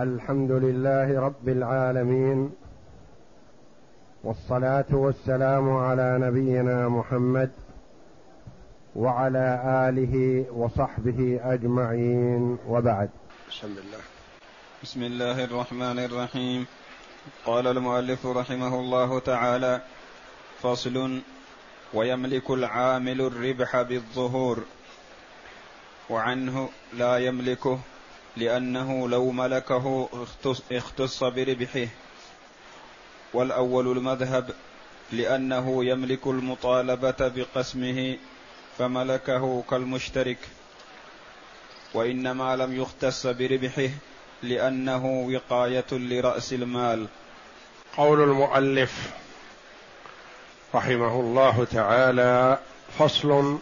الحمد لله رب العالمين والصلاة والسلام على نبينا محمد وعلى آله وصحبه أجمعين وبعد. بسم الله بسم الله الرحمن الرحيم. قال المؤلف رحمه الله تعالى فصل ويملك العامل الربح بالظهور وعنه لا يملكه لأنه لو ملكه اختص بربحه. والأول المذهب لأنه يملك المطالبة بقسمه فملكه كالمشترك. وإنما لم يختص بربحه لأنه وقاية لرأس المال. قول المؤلف رحمه الله تعالى فصل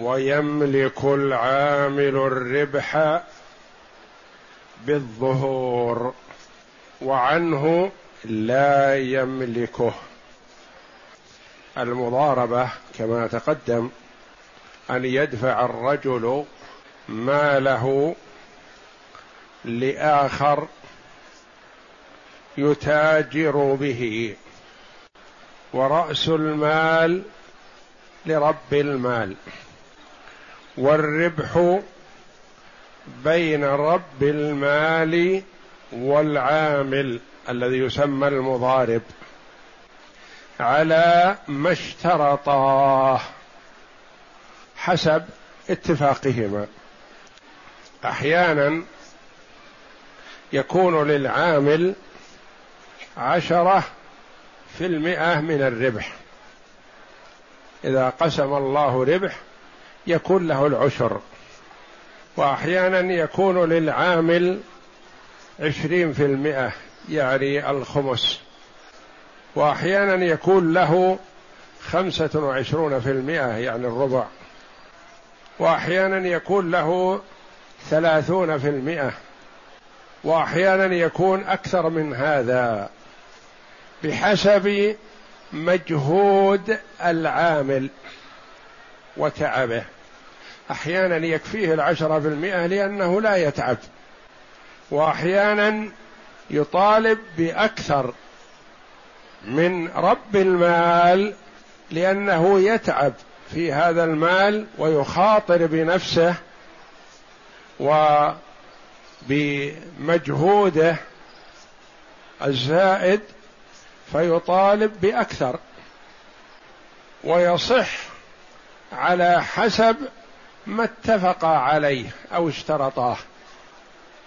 ويملك العامل الربح بالظهور وعنه لا يملكه. المضاربة كما تقدم أن يدفع الرجل ماله لآخر يتاجر به. ورأس المال لرب المال. والربح بين رب المال والعامل الذي يسمى المضارب على ما اشترطاه حسب اتفاقهما. أحيانا يكون للعامل عشرة في المئة من الربح. إذا قسم الله ربح يكون له العشر. وأحيانا يكون للعامل عشرين في المئة يعني الخمس. وأحيانا يكون له خمسة وعشرون في المئة يعني الربع. وأحيانا يكون له ثلاثون في المئة. وأحيانا يكون أكثر من هذا بحسب مجهود العامل. وتعبه. أحيانا يكفيه العشرة بالمئة لأنه لا يتعب. وأحيانا يطالب بأكثر من رب المال لأنه يتعب في هذا المال ويخاطر بنفسه وبمجهوده الزائد فيطالب بأكثر. ويصح على حسب ما اتفقا عليه أو اشترطاه.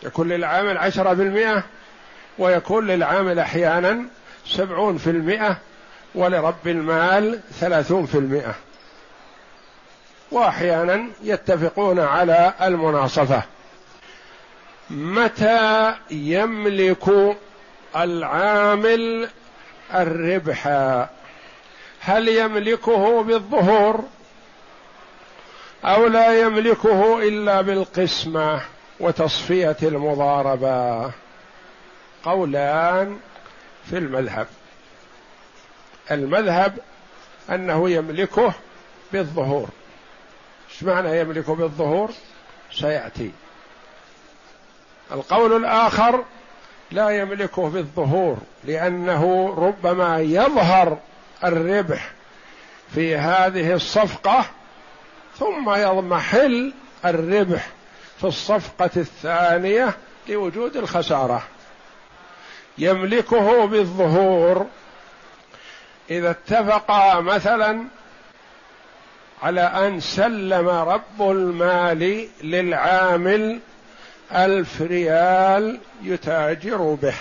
يكون للعامل عشرة بالمئة ويكون للعامل أحيانا سبعون في المئة ولرب المال ثلاثون في المئة. وأحيانا يتفقون على المناصفة. متى يملك العامل الربح؟ هل يملكه بالظهور أو لا يملكه إلا بالقسمة وتصفية المضاربة. قولان في المذهب. المذهب أنه يملكه بالظهور. إيش معنى يملكه بالظهور؟ سيأتي. القول الآخر لا يملكه بالظهور لأنه ربما يظهر الربح في هذه الصفقة ثم يضمحل الربح في الصفقة الثانية لوجود الخسارة. يملكه بالظهور. إذا اتفقا مثلا على أن سلم رب المال للعامل ألف ريال يتاجر به.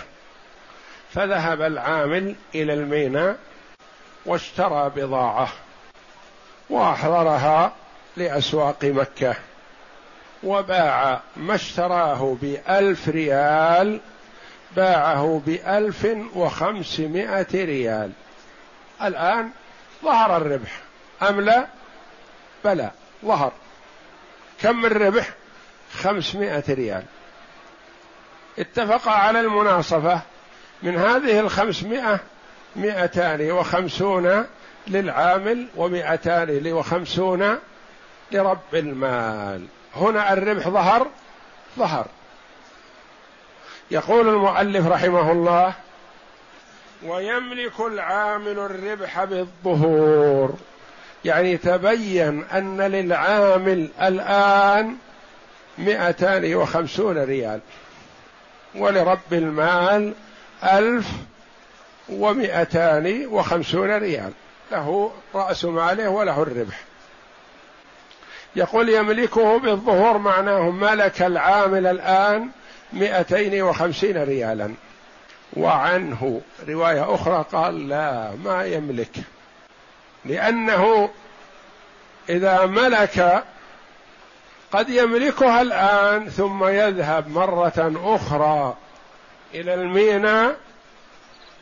فذهب العامل إلى الميناء واشترى بضاعة وأحضرها لأسواق مكة وباع ما اشتراه بألف ريال باعه بألف وخمسمائة ريال. الآن ظهر الربح أم لا؟ بلى ظهر. كم الربح خمسمائة ريال. اتفق على المناصفة. من هذه الخمسمائة مئتان وخمسون للعامل ومئتان وخمسون لرب المال. هنا الربح ظهر؟ ظهر. يقول المؤلف رحمه الله ويملك العامل الربح بالظهور. يعني تبين أن للعامل الآن مئتان وخمسون ريال. ولرب المال ألف ومئتان وخمسون ريال. له رأس ماله وله الربح. يقول يملكه بالظهور معناه ملك العامل الآن مئتين وخمسين ريالا. وعنه رواية أخرى قال لا ما يملك. لأنه إذا ملك قد يملكها الآن ثم يذهب مرة أخرى إلى الميناء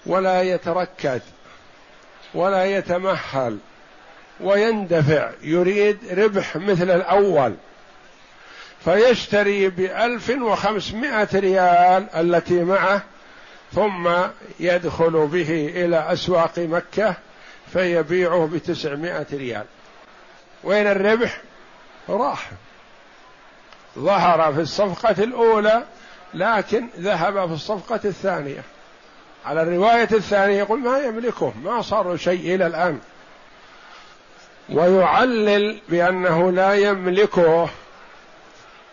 ولا يتركز ولا يتمهل. ويندفع يريد ربح مثل الأول. فيشتري بألف وخمسمائة ريال التي معه ثم يدخل به إلى أسواق مكة فيبيعه بتسعمائة ريال. وين الربح؟ راح. ظهر في الصفقة الأولى لكن ذهب في الصفقة الثانية. على الرواية الثانية يقول ما يملكه ما صار شيء إلى الآن. ويعلل بأنه لا يملكه.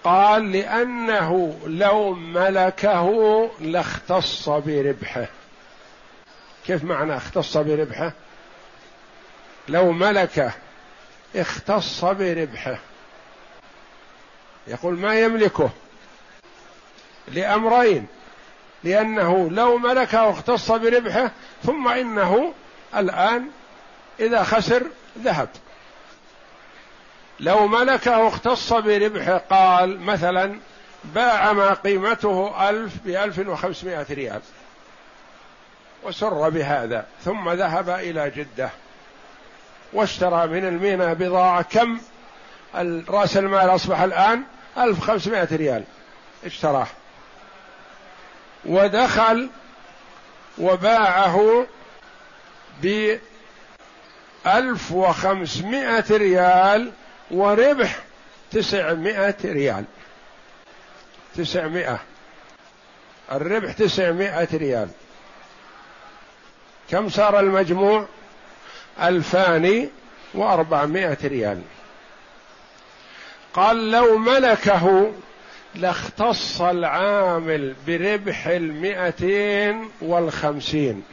قال لأنه لو ملكه لاختص بربحه. كيف معنى اختص بربحه؟ لو ملكه اختص بربحه. يقول ما يملكه؟ لأمرين. لأنه لو ملكه اختص بربحه ثم إنه الآن إذا خسر ذهب. لو ملكه اختص بربحه قال مثلا باع ما قيمته ألف بألف وخمسمائة ريال وسر بهذا ثم ذهب إلى جدة واشترى من المينا بضاعة كم؟ رأس المال أصبح الآن ألف خمسمائة ريال اشتراه ودخل وباعه بألف وخمسمائة ريال وربح تسعمائة ريال. تسعمائة. الربح تسعمائة ريال. كم صار المجموع؟ ألفان وأربعمائة ريال. قال لو ملكه لاختص العامل بربح المئتين والخمسين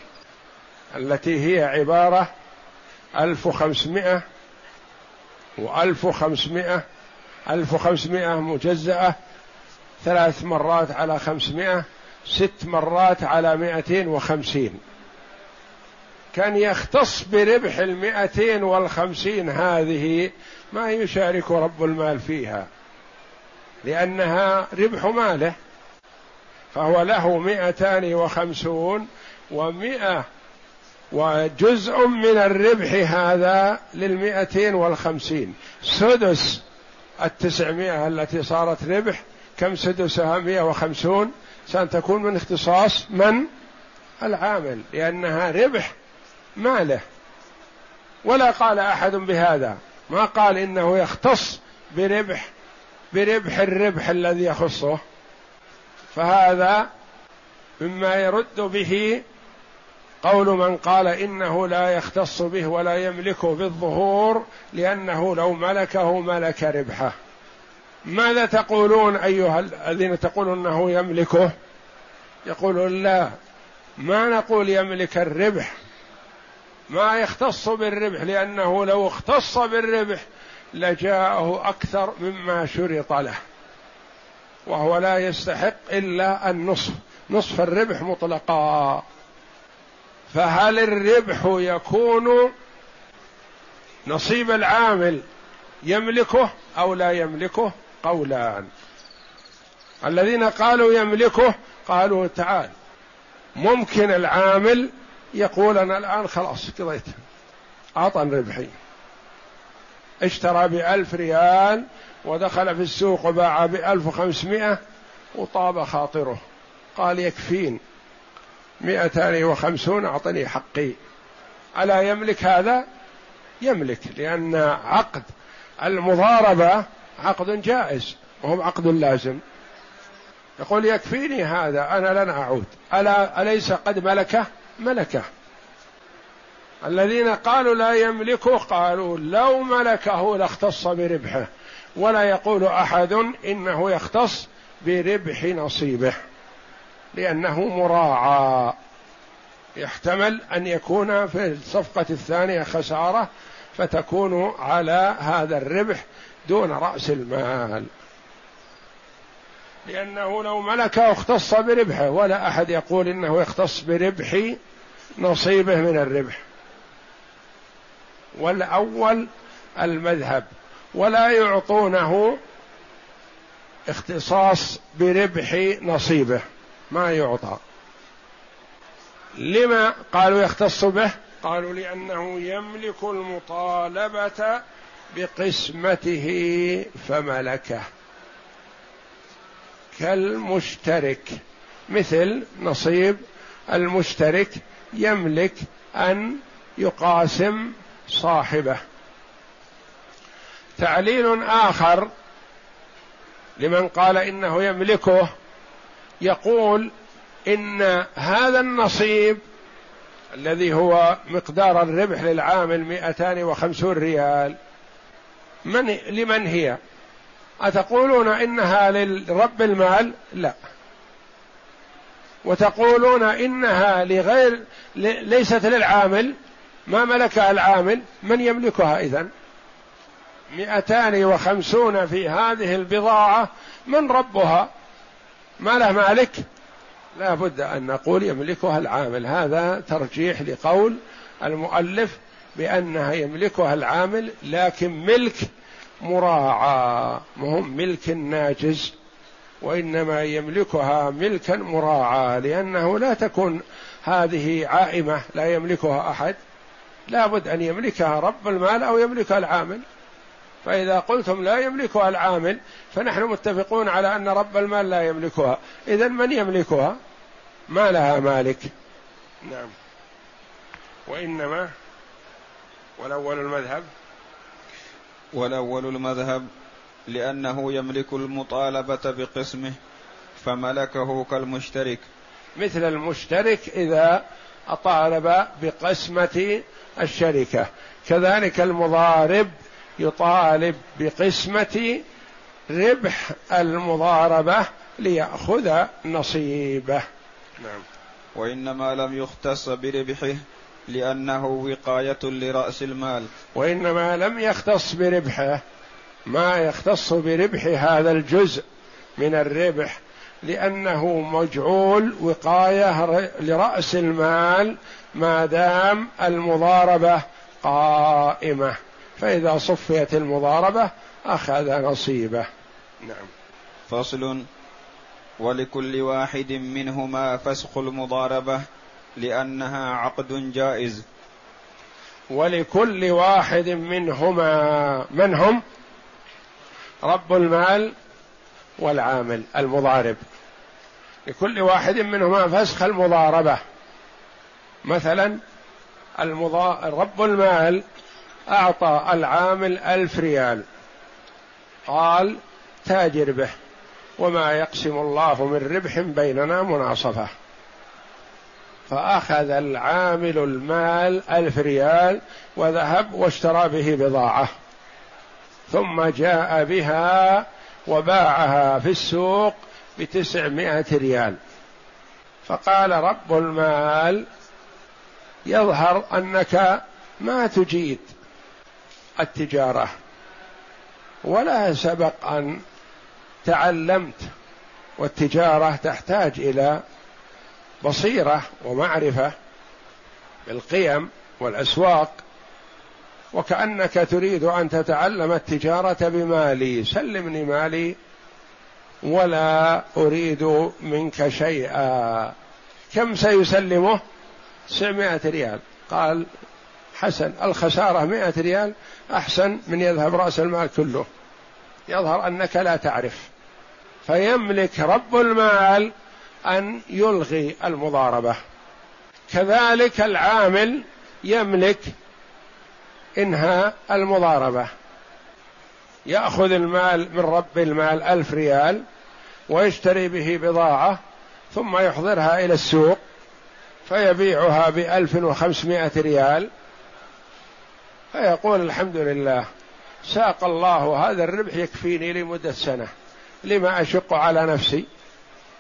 التي هي عبارة ألف وخمسمائة وألف وخمسمائة ألف وخمسمائة مجزأة ثلاث مرات على خمسمائة ست مرات على مائتين وخمسين. كان يختص بربح المائتين والخمسين هذه ما يشارك رب المال فيها لأنها ربح ماله فهو له مئتان وخمسون ومئة وجزء من الربح هذا للمئتين والخمسين. سدس التسعمائة التي صارت ربح. كم سدسها؟ مئة وخمسون. ستكون من اختصاص من؟ العامل. لأنها ربح ماله. ولا قال أحد بهذا. ما قال إنه يختص بربح بربح الربح الذي يخصه. فهذا مما يرد به قول من قال إنه لا يختص به ولا يملكه بالظهور لأنه لو ملكه ملك ربحه. ماذا تقولون أيها الذين تقولون إنه يملكه؟ يقولون لا ما نقول يملك الربح. ما يختص بالربح لأنه لو اختص بالربح لجاءه أكثر مما شرط له. وهو لا يستحق إلا النصف. نصف الربح مطلقا. فهل الربح يكون نصيب العامل يملكه أو لا يملكه؟ قولان. الذين قالوا يملكه قالوا تعال. ممكن العامل يقول أنا الآن خلاص قضيت. أعطني ربحي. اشترى بألف ريال ودخل في السوق وباع بألف وخمسمائة وطاب خاطره. قال يكفين مئتان وخمسون أعطني حقي. ألا يملك هذا؟ يملك لأن عقد المضاربة عقد جائز وهو عقد لازم. يقول يكفيني هذا أنا لن أعود. ألا أليس قد ملكه؟ ملكه. الذين قالوا لا يملكه قالوا لو ملكه لاختص بربحه ولا يقول أحد إنه يختص بربح نصيبه. لأنه مراعى. يحتمل أن يكون في الصفقة الثانية خسارة فتكون على هذا الربح دون رأس المال. لأنه لو ملكه اختص بربحه ولا أحد يقول إنه يختص بربح نصيبه من الربح. والأول المذهب. ولا يعطونه اختصاص بربح نصيبه. ما يعطى. لما قالوا يختص به؟ قالوا لأنه يملك المطالبة بقسمته فملكه. كالمشترك. مثل نصيب المشترك يملك أن يقاسم صاحبه. تعليل آخر لمن قال إنه يملكه يقول إن هذا النصيب الذي هو مقدار الربح للعامل 250 ريال من لمن هي؟ أتقولون إنها لرب المال؟ لا. وتقولون إنها لغير ليست للعامل؟ ما ملكها العامل؟ من يملكها إذن؟ مئتان وخمسون في هذه البضاعة من ربها؟ ما له مالك. لا بد أن نقول يملكها العامل. هذا ترجيح لقول المؤلف بأنها يملكها العامل لكن ملك مراعى مهم ملك ناجز. وإنما يملكها ملكا مراعى لأنه لا تكون هذه عائمة لا يملكها أحد. لابد أن يملكها رب المال أو يملكها العامل. فإذا قلتم لا يملكها العامل فنحن متفقون على أن رب المال لا يملكها. إذا من يملكها؟ ما لها مالك. نعم. وإنما والأول المذهب. والأول المذهب لأنه يملك المطالبة بقسمه فملكه كالمشترك. مثل المشترك إذا أطالب بقسمة الشركة. كذلك المضارب يطالب بقسمة ربح المضاربة ليأخذ نصيبه. نعم. وإنما لم يختص بربحه لأنه وقاية لرأس المال. وإنما لم يختص بربحه ما يختص بربح هذا الجزء من الربح لأنه مجعول وقاية لرأس المال ما دام المضاربة قائمة. فإذا صفيت المضاربة أخذ نصيبه. نعم. فصل. ولكل واحد منهما فسخ المضاربة لأنها عقد جائز. ولكل واحد منهما من هم رب المال والعامل المضارب. لكل واحد منهما فسخ المضاربة. مثلا المضا... رب المال أعطى العامل ألف ريال. قال تاجر به. وما يقسم الله من ربح بيننا مناصفة. فأخذ العامل المال ألف ريال وذهب واشترى به بضاعة. ثم جاء بها وباعها في السوق بتسعمائة ريال. فقال رب المال يظهر أنك ما تجيد. التجارة. ولا سبق أن تعلمت والتجارة تحتاج إلى بصيرة ومعرفة بالقيم والأسواق وكأنك تريد أن تتعلم التجارة بمالي. سلمني مالي ولا أريد منك شيئا. كم سيسلمه؟ تسعمائة ريال. قال حسن. الخسارة مائة ريال أحسن من يذهب رأس المال كله. يظهر أنك لا تعرف. فيملك رب المال أن يلغي المضاربة. كذلك العامل يملك إنهاء المضاربة. يأخذ المال من رب المال ألف ريال ويشتري به بضاعة ثم يحضرها إلى السوق فيبيعها بألف وخمسمائة ريال فيقول الحمد لله ساق الله هذا الربح يكفيني لمدة سنة لما أشق على نفسي؟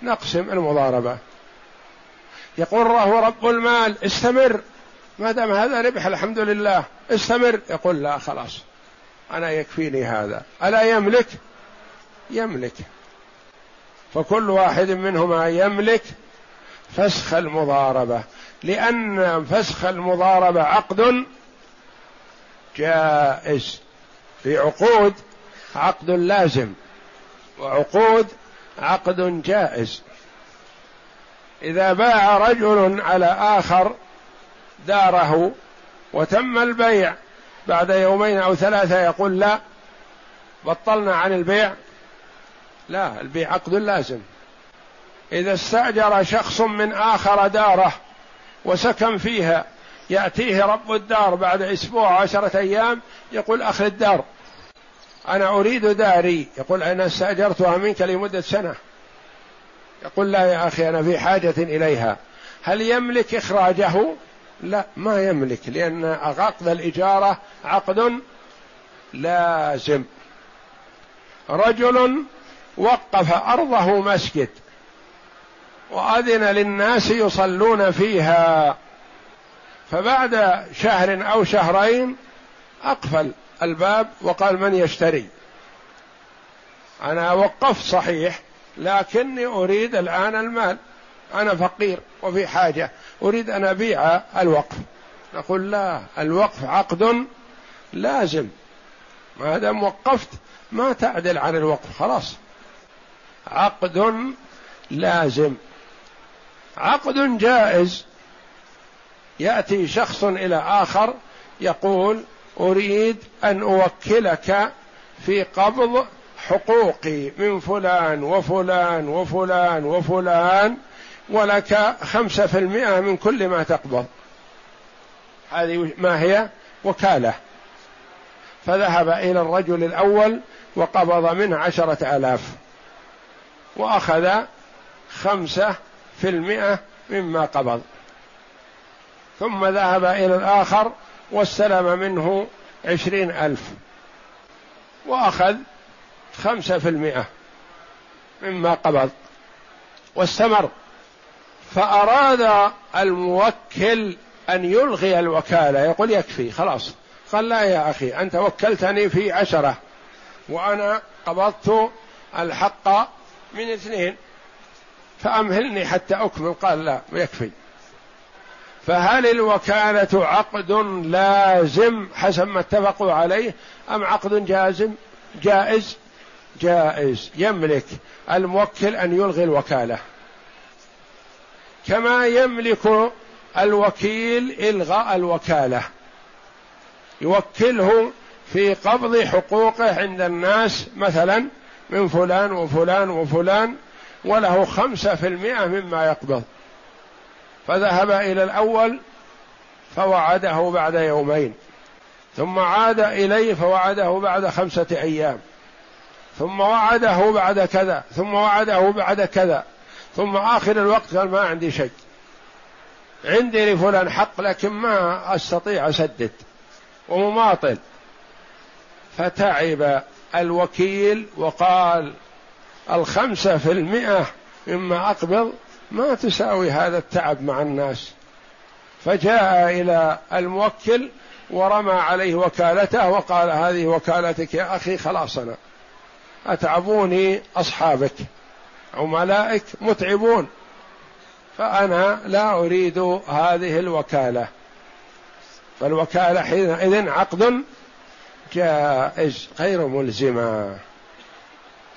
نقسم المضاربة. يقول الله رب المال استمر. ما دام هذا ربح الحمد لله. استمر. يقول لا خلاص. أنا يكفيني هذا. ألا يملك؟ يملك. فكل واحد منهما يملك فسخ المضاربة. لأن فسخ المضاربة عقد جائز في عقود عقد لازم وعقود عقد جائز. إذا باع رجل على آخر داره وتم البيع بعد يومين أو ثلاثة يقول لا بطلنا عن البيع لا البيع عقد لازم. إذا استأجر شخص من آخر داره وسكن فيها يأتيه رب الدار بعد أسبوع عشرة أيام يقول أخذ الدار. أنا أريد داري. يقول أنا استأجرتها منك لمدة سنة. يقول لا يا أخي أنا في حاجة إليها. هل يملك إخراجه؟ لا ما يملك لأن عقد الإجارة عقد لازم. رجل وقف أرضه مسجد وأذن للناس يصلون فيها. فبعد شهر أو شهرين أقفل الباب وقال من يشتري؟ أنا وقفت صحيح لكني أريد الآن المال. أنا فقير وفي حاجة أريد أن أبيع الوقف. نقول لا الوقف عقد لازم. ما دام وقفت ما تعدل عن الوقف خلاص. عقد لازم. عقد جائز. يأتي شخص إلى آخر يقول أريد أن أوكلك في قبض حقوقي من فلان وفلان وفلان وفلان ولك خمسة في المئة من كل ما تقبض. هذه ما هي؟ وكالة. فذهب إلى الرجل الأول وقبض منه عشرة آلاف وأخذ خمسة في المئة مما قبض. ثم ذهب إلى الآخر واستلم منه عشرين ألف وأخذ خمسة في المئة مما قبض واستمر. فأراد الموكل أن يلغي الوكالة. يقول يكفي خلاص. قال لا يا أخي أنت وكلتني في عشرة وأنا قبضت الحق من اثنين فأمهلني حتى أكمل. قال لا يكفي. فهل الوكالة عقد لازم حسب ما اتفقوا عليه أم عقد جازم؟ جائز. جائز. يملك الموكل أن يلغي الوكالة. كما يملك الوكيل إلغاء الوكالة. يوكله في قبض حقوقه عند الناس مثلا من فلان وفلان وفلان وله خمسة في المئة مما يقبض. فذهب إلى الأول فوعده بعد يومين ثم عاد إليه فوعده بعد خمسة أيام ثم وعده بعد كذا ثم وعده بعد كذا ثم آخر الوقت قال ما عندي شيء عندي لفلان حق لكن ما أستطيع أسدد ومماطل. فتعب الوكيل وقال الخمسة في المئة مما أقبض ما تساوي هذا التعب مع الناس. فجاء إلى الموكل ورمى عليه وكالته وقال هذه وكالتك يا أخي خلاص أنا أتعبوني أصحابك. عملائك متعبون. فأنا لا أريد هذه الوكالة. فالوكالة حينئذ عقد جائز غير ملزمة.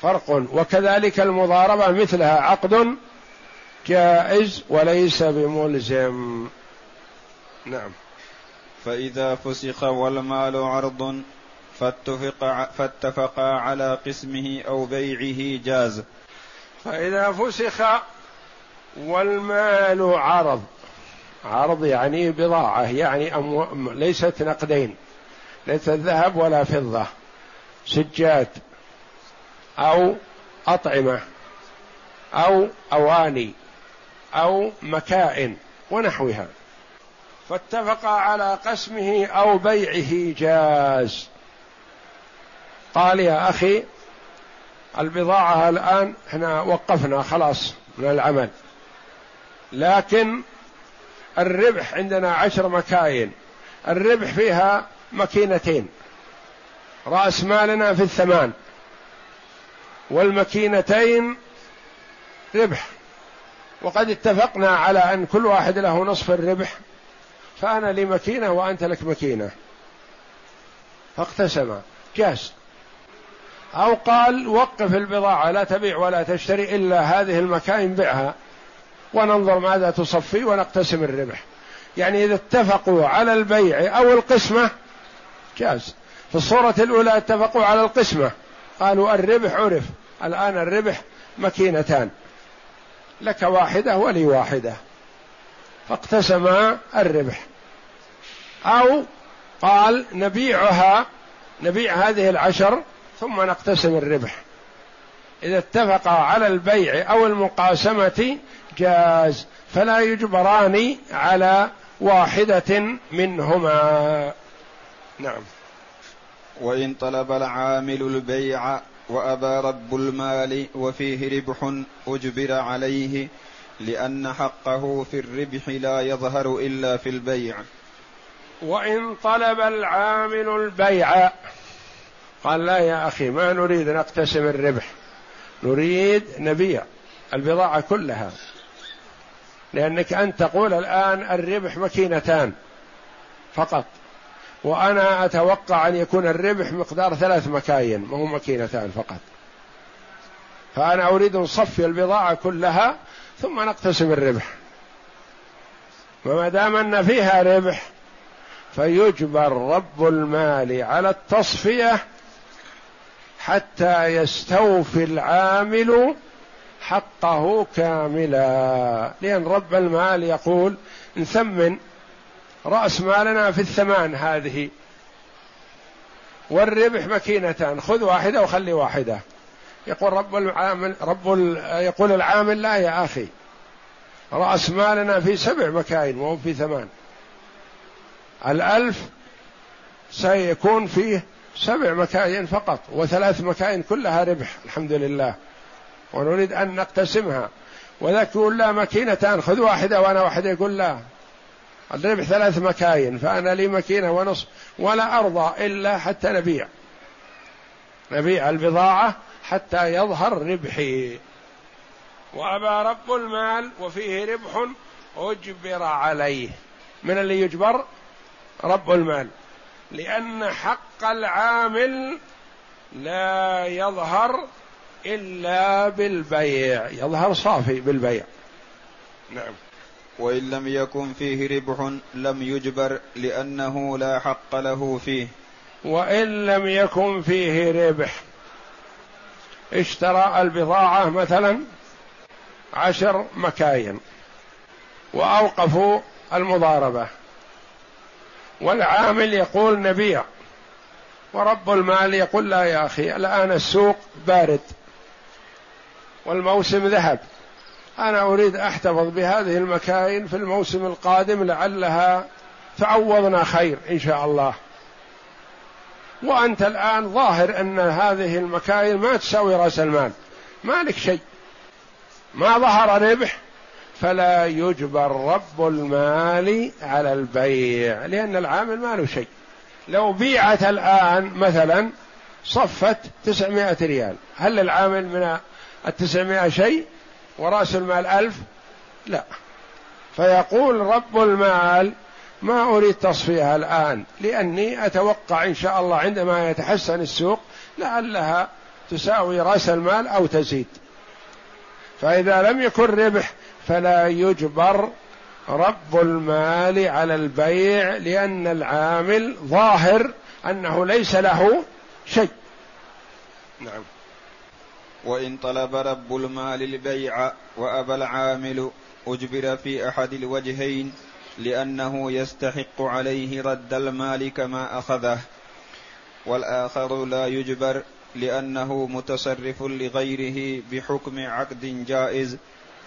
فرق وكذلك المضاربة مثلها عقد جائز وليس بملزم. نعم. فإذا فسخ والمال عرض فاتفق فاتفقا على قسمه أو بيعه جاز. فإذا فسخ والمال عرض. عرض يعني بضاعة يعني أمو... ليست نقدين. ليست ذهب ولا فضة. سجاد أو أطعمة أو أواني. أو مكائن ونحوها. فاتفقا على قسمه أو بيعه جاز. قال يا أخي البضاعة الآن إحنا وقفنا خلاص من العمل. لكن الربح عندنا عشر مكاين. الربح فيها مكينتين رأس مالنا في الثمان. والمكينتين ربح. وقد اتفقنا على أن كل واحد له نصف الربح فأنا لي مكينة وأنت لك مكينة فاقتسما جاز. أو قال وقف البضاعة لا تبيع ولا تشتري إلا هذه المكاين بيعها وننظر ماذا تصفي ونقتسم الربح. يعني إذا اتفقوا على البيع أو القسمة جاز. في الصورة الأولى اتفقوا على القسمة. قالوا الربح عرف الآن الربح مكينتان. لك واحدة ولي واحدة. فاقتسما الربح. أو قال نبيعها نبيع هذه العشر ثم نقتسم الربح. إذا اتفقا على البيع أو المقاسمة جاز فلا يجبران على واحدة منهما. نعم. وإن طلب العامل البيع وأبى رب المال وفيه ربح أجبر عليه لأن حقه في الربح لا يظهر إلا في البيع. وإن طلب العامل البيع قال لا يا أخي ما نريد نقتسم الربح نريد نبيع البضاعة كلها. لأنك أنت تقول الآن الربح مكينتان فقط. وأنا أتوقع أن يكون الربح مقدار ثلاث مكاين ما هو مكينتان فقط. فأنا أريد نصفي البضاعة كلها ثم نقتسم الربح. وما دام أن فيها ربح فيجبر رب المال على التصفية حتى يستوفي العامل حقه كاملا. لأن رب المال يقول نثمن رأس مالنا في الثمان هذه. والربح مكينتان خذ واحدة وخلي واحدة. يقول رب العامل رب يقول العامل لا يا أخي. رأس مالنا في سبع مكاين وهو في ثمان. الألف سيكون فيه سبع مكاين فقط وثلاث مكاين كلها ربح الحمد لله. ونريد أن نقتسمها. وذاك يقول لا مكينتان خذ واحدة وأنا واحدة يقول لا. الربح ثلاث مكاين فأنا لي مكينة ونصف ولا أرضى إلا حتى نبيع. نبيع البضاعة حتى يظهر ربحي. وأبى رب المال وفيه ربح أجبر عليه. من اللي يجبر؟ رب المال. لأن حق العامل لا يظهر إلا بالبيع. يظهر صافي بالبيع. نعم. وإن لم يكن فيه ربح لم يجبر لأنه لا حق له فيه. وإن لم يكن فيه ربح اشترى البضاعة مثلا عشر مكاين وأوقفوا المضاربة. والعامل يقول نبيع ورب المال يقول لا يا أخي الآن السوق بارد والموسم ذهب. أنا أريد أحتفظ بهذه المكاين في الموسم القادم لعلها تعوضنا خير إن شاء الله. وأنت الآن ظاهر أن هذه المكاين ما تساوي رأس المال. ما لك شيء. ما ظهر ربح. فلا يجبر رب المال على البيع لأن العامل ما له شيء. لو بيعت الآن مثلا صفت تسعمائة ريال هل للعامل من التسعمائة شيء؟ ورأس المال ألف؟ لا. فيقول رب المال ما أريد تصفيها الآن لأني أتوقع إن شاء الله عندما يتحسن السوق لعلها تساوي رأس المال أو تزيد. فإذا لم يكن ربح فلا يجبر رب المال على البيع لأن العامل ظاهر أنه ليس له شيء. نعم. وإن طلب رب المال البيع وأبى العامل أجبر في أحد الوجهين لأنه يستحق عليه رد المال كما أخذه. والآخر لا يجبر لأنه متصرف لغيره بحكم عقد جائز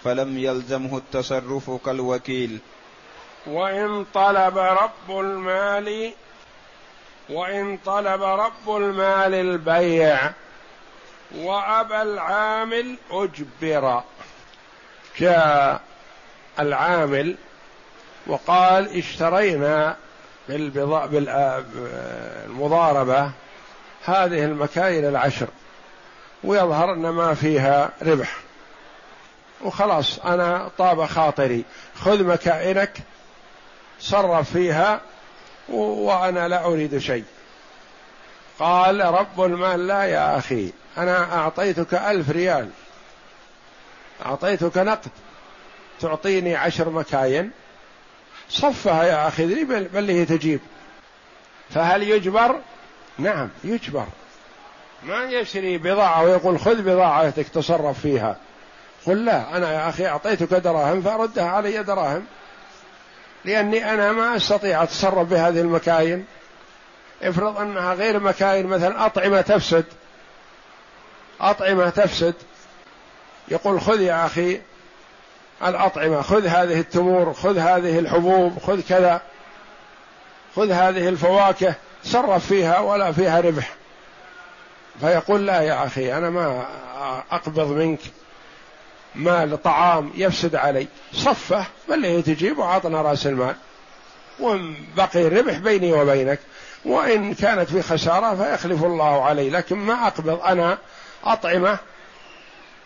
فلم يلزمه التصرف كالوكيل. وإن طلب رب المال وإن طلب رب المال البيع وأبى العامل أجبر. جاء العامل وقال اشترينا بالمضاربة هذه المكاين العشر ويظهر أن ما فيها ربح. وخلاص أنا طاب خاطري. خذ مكائنك صرف فيها وأنا لا أريد شيء. قال رب المال لا يا أخي. أنا أعطيتك ألف ريال. أعطيتك نقد. تعطيني عشر مكاين. صفها يا أخي ذي بل هي تجيب. فهل يجبر؟ نعم يجبر. ما يشري بضاعة ويقول خذ بضاعتك تصرف فيها. قل لا أنا يا أخي أعطيتك دراهم فأردها علي دراهم. لأني أنا ما أستطيع أتصرف بهذه المكاين. افرض أنها غير مكاين مثلا أطعمة تفسد. أطعمة تفسد. يقول خذ يا أخي الأطعمة خذ هذه التمور خذ هذه الحبوب خذ كذا خذ هذه الفواكه تصرف فيها ولا فيها ربح. فيقول لا يا أخي أنا ما أقبض منك. مال طعام يفسد علي. صفه بل هي تجيب وعطنا رأس المال. وإن بقي الربح بيني وبينك. وإن كانت في خسارة فيخلف الله علي لكن ما أقبض أنا. أطعمة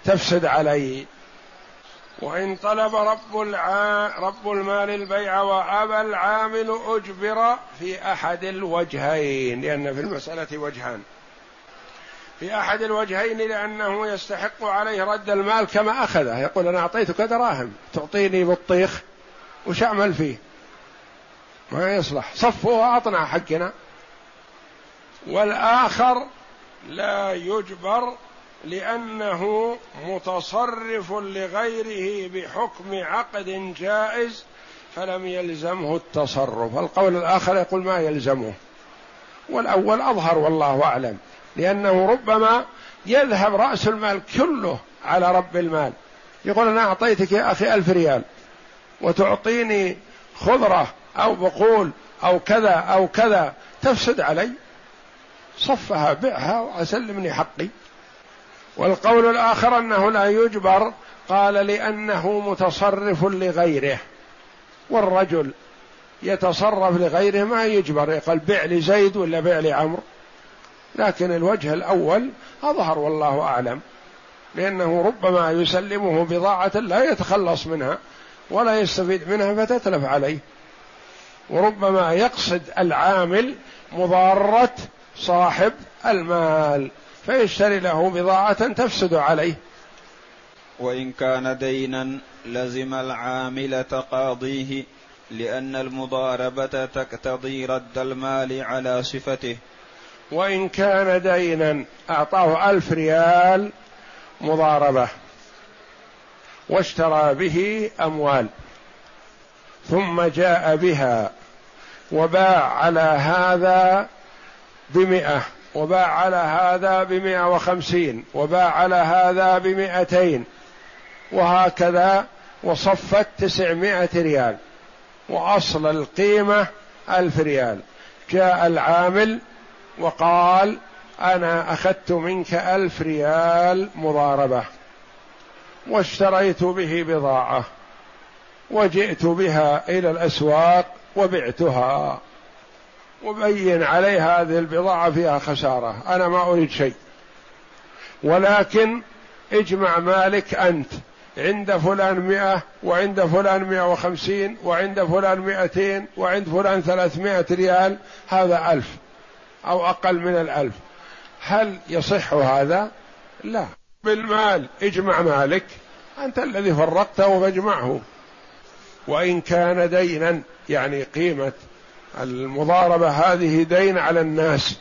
تفسد علي وإن طلب رب الع... رب المال البيع وأبى العامل أجبر في أحد الوجهين لأن في المسألة وجهان. في أحد الوجهين لأنه يستحق عليه رد المال كما أخذه. يقول أنا أعطيتك دراهم تعطيني بطيخ وش أعمل فيه؟ ما يصلح. صفه وأعطنا حقنا. والآخر لا يجبر لأنه متصرف لغيره بحكم عقد جائز فلم يلزمه التصرف. القول الآخر يقول ما يلزمه. والأول أظهر والله أعلم لأنه ربما يذهب رأس المال كله على رب المال. يقول أنا أعطيتك يا أخي ألف ريال وتعطيني خضرة أو بقول أو كذا أو كذا تفسد علي. صفها بعها وأسلمني حقي. والقول الآخر أنه لا يجبر قال لأنه متصرف لغيره. والرجل يتصرف لغيره ما يجبر يقول بع لزيد ولا بع لعمرو لكن الوجه الأول أظهر والله أعلم لأنه ربما يسلمه بضاعة لا يتخلص منها ولا يستفيد منها فتتلف عليه. وربما يقصد العامل مضارة صاحب المال فيشتري له بضاعة تفسد عليه. وإن كان دينا لزم العامل تقاضيه لأن المضاربة تقتضي رد المال على صفته. وإن كان دينا أعطاه ألف ريال مضاربة واشترى به أموال. ثم جاء بها وباع على هذا بمئة وباع على هذا بمئة وخمسين وباع على هذا بمئتين وهكذا وصفت تسعمائة ريال وأصل القيمة ألف ريال. جاء العامل وقال أنا أخذت منك ألف ريال مضاربة واشتريت به بضاعة وجئت بها إلى الأسواق وبعتها. وبين علي هذه البضاعة فيها خسارة. أنا ما أريد شيء. ولكن اجمع مالك أنت. عند فلان مئة وعند فلان مئة وخمسين وعند فلان مئتين وعند فلان ثلاثمائة ريال هذا ألف. أو أقل من الألف. هل يصح هذا؟ لا. بالمال اجمع مالك. أنت الذي فرقته فاجمعه. وإن كان دينا يعني قيمة المضاربة هذه دين على الناس.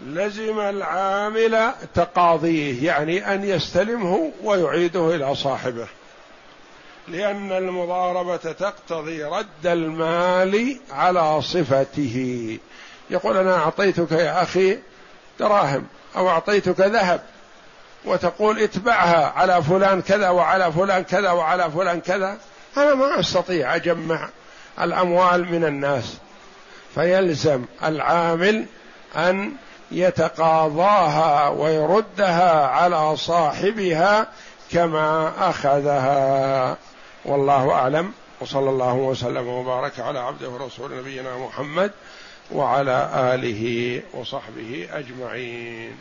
لزم العامل تقاضيه يعني أن يستلمه ويعيده إلى صاحبه. لأن المضاربة تقتضي رد المال على صفته. يقول أنا أعطيتك يا أخي دراهم أو أعطيتك ذهب وتقول اتبعها على فلان كذا وعلى فلان كذا وعلى فلان كذا. أنا ما أستطيع أجمع الأموال من الناس. فيلزم العامل أن يتقاضاها ويردها على صاحبها كما أخذها. والله أعلم. وصلى الله وسلم وبارك على عبده ورسول نبينا محمد وعلى آله وصحبه أجمعين.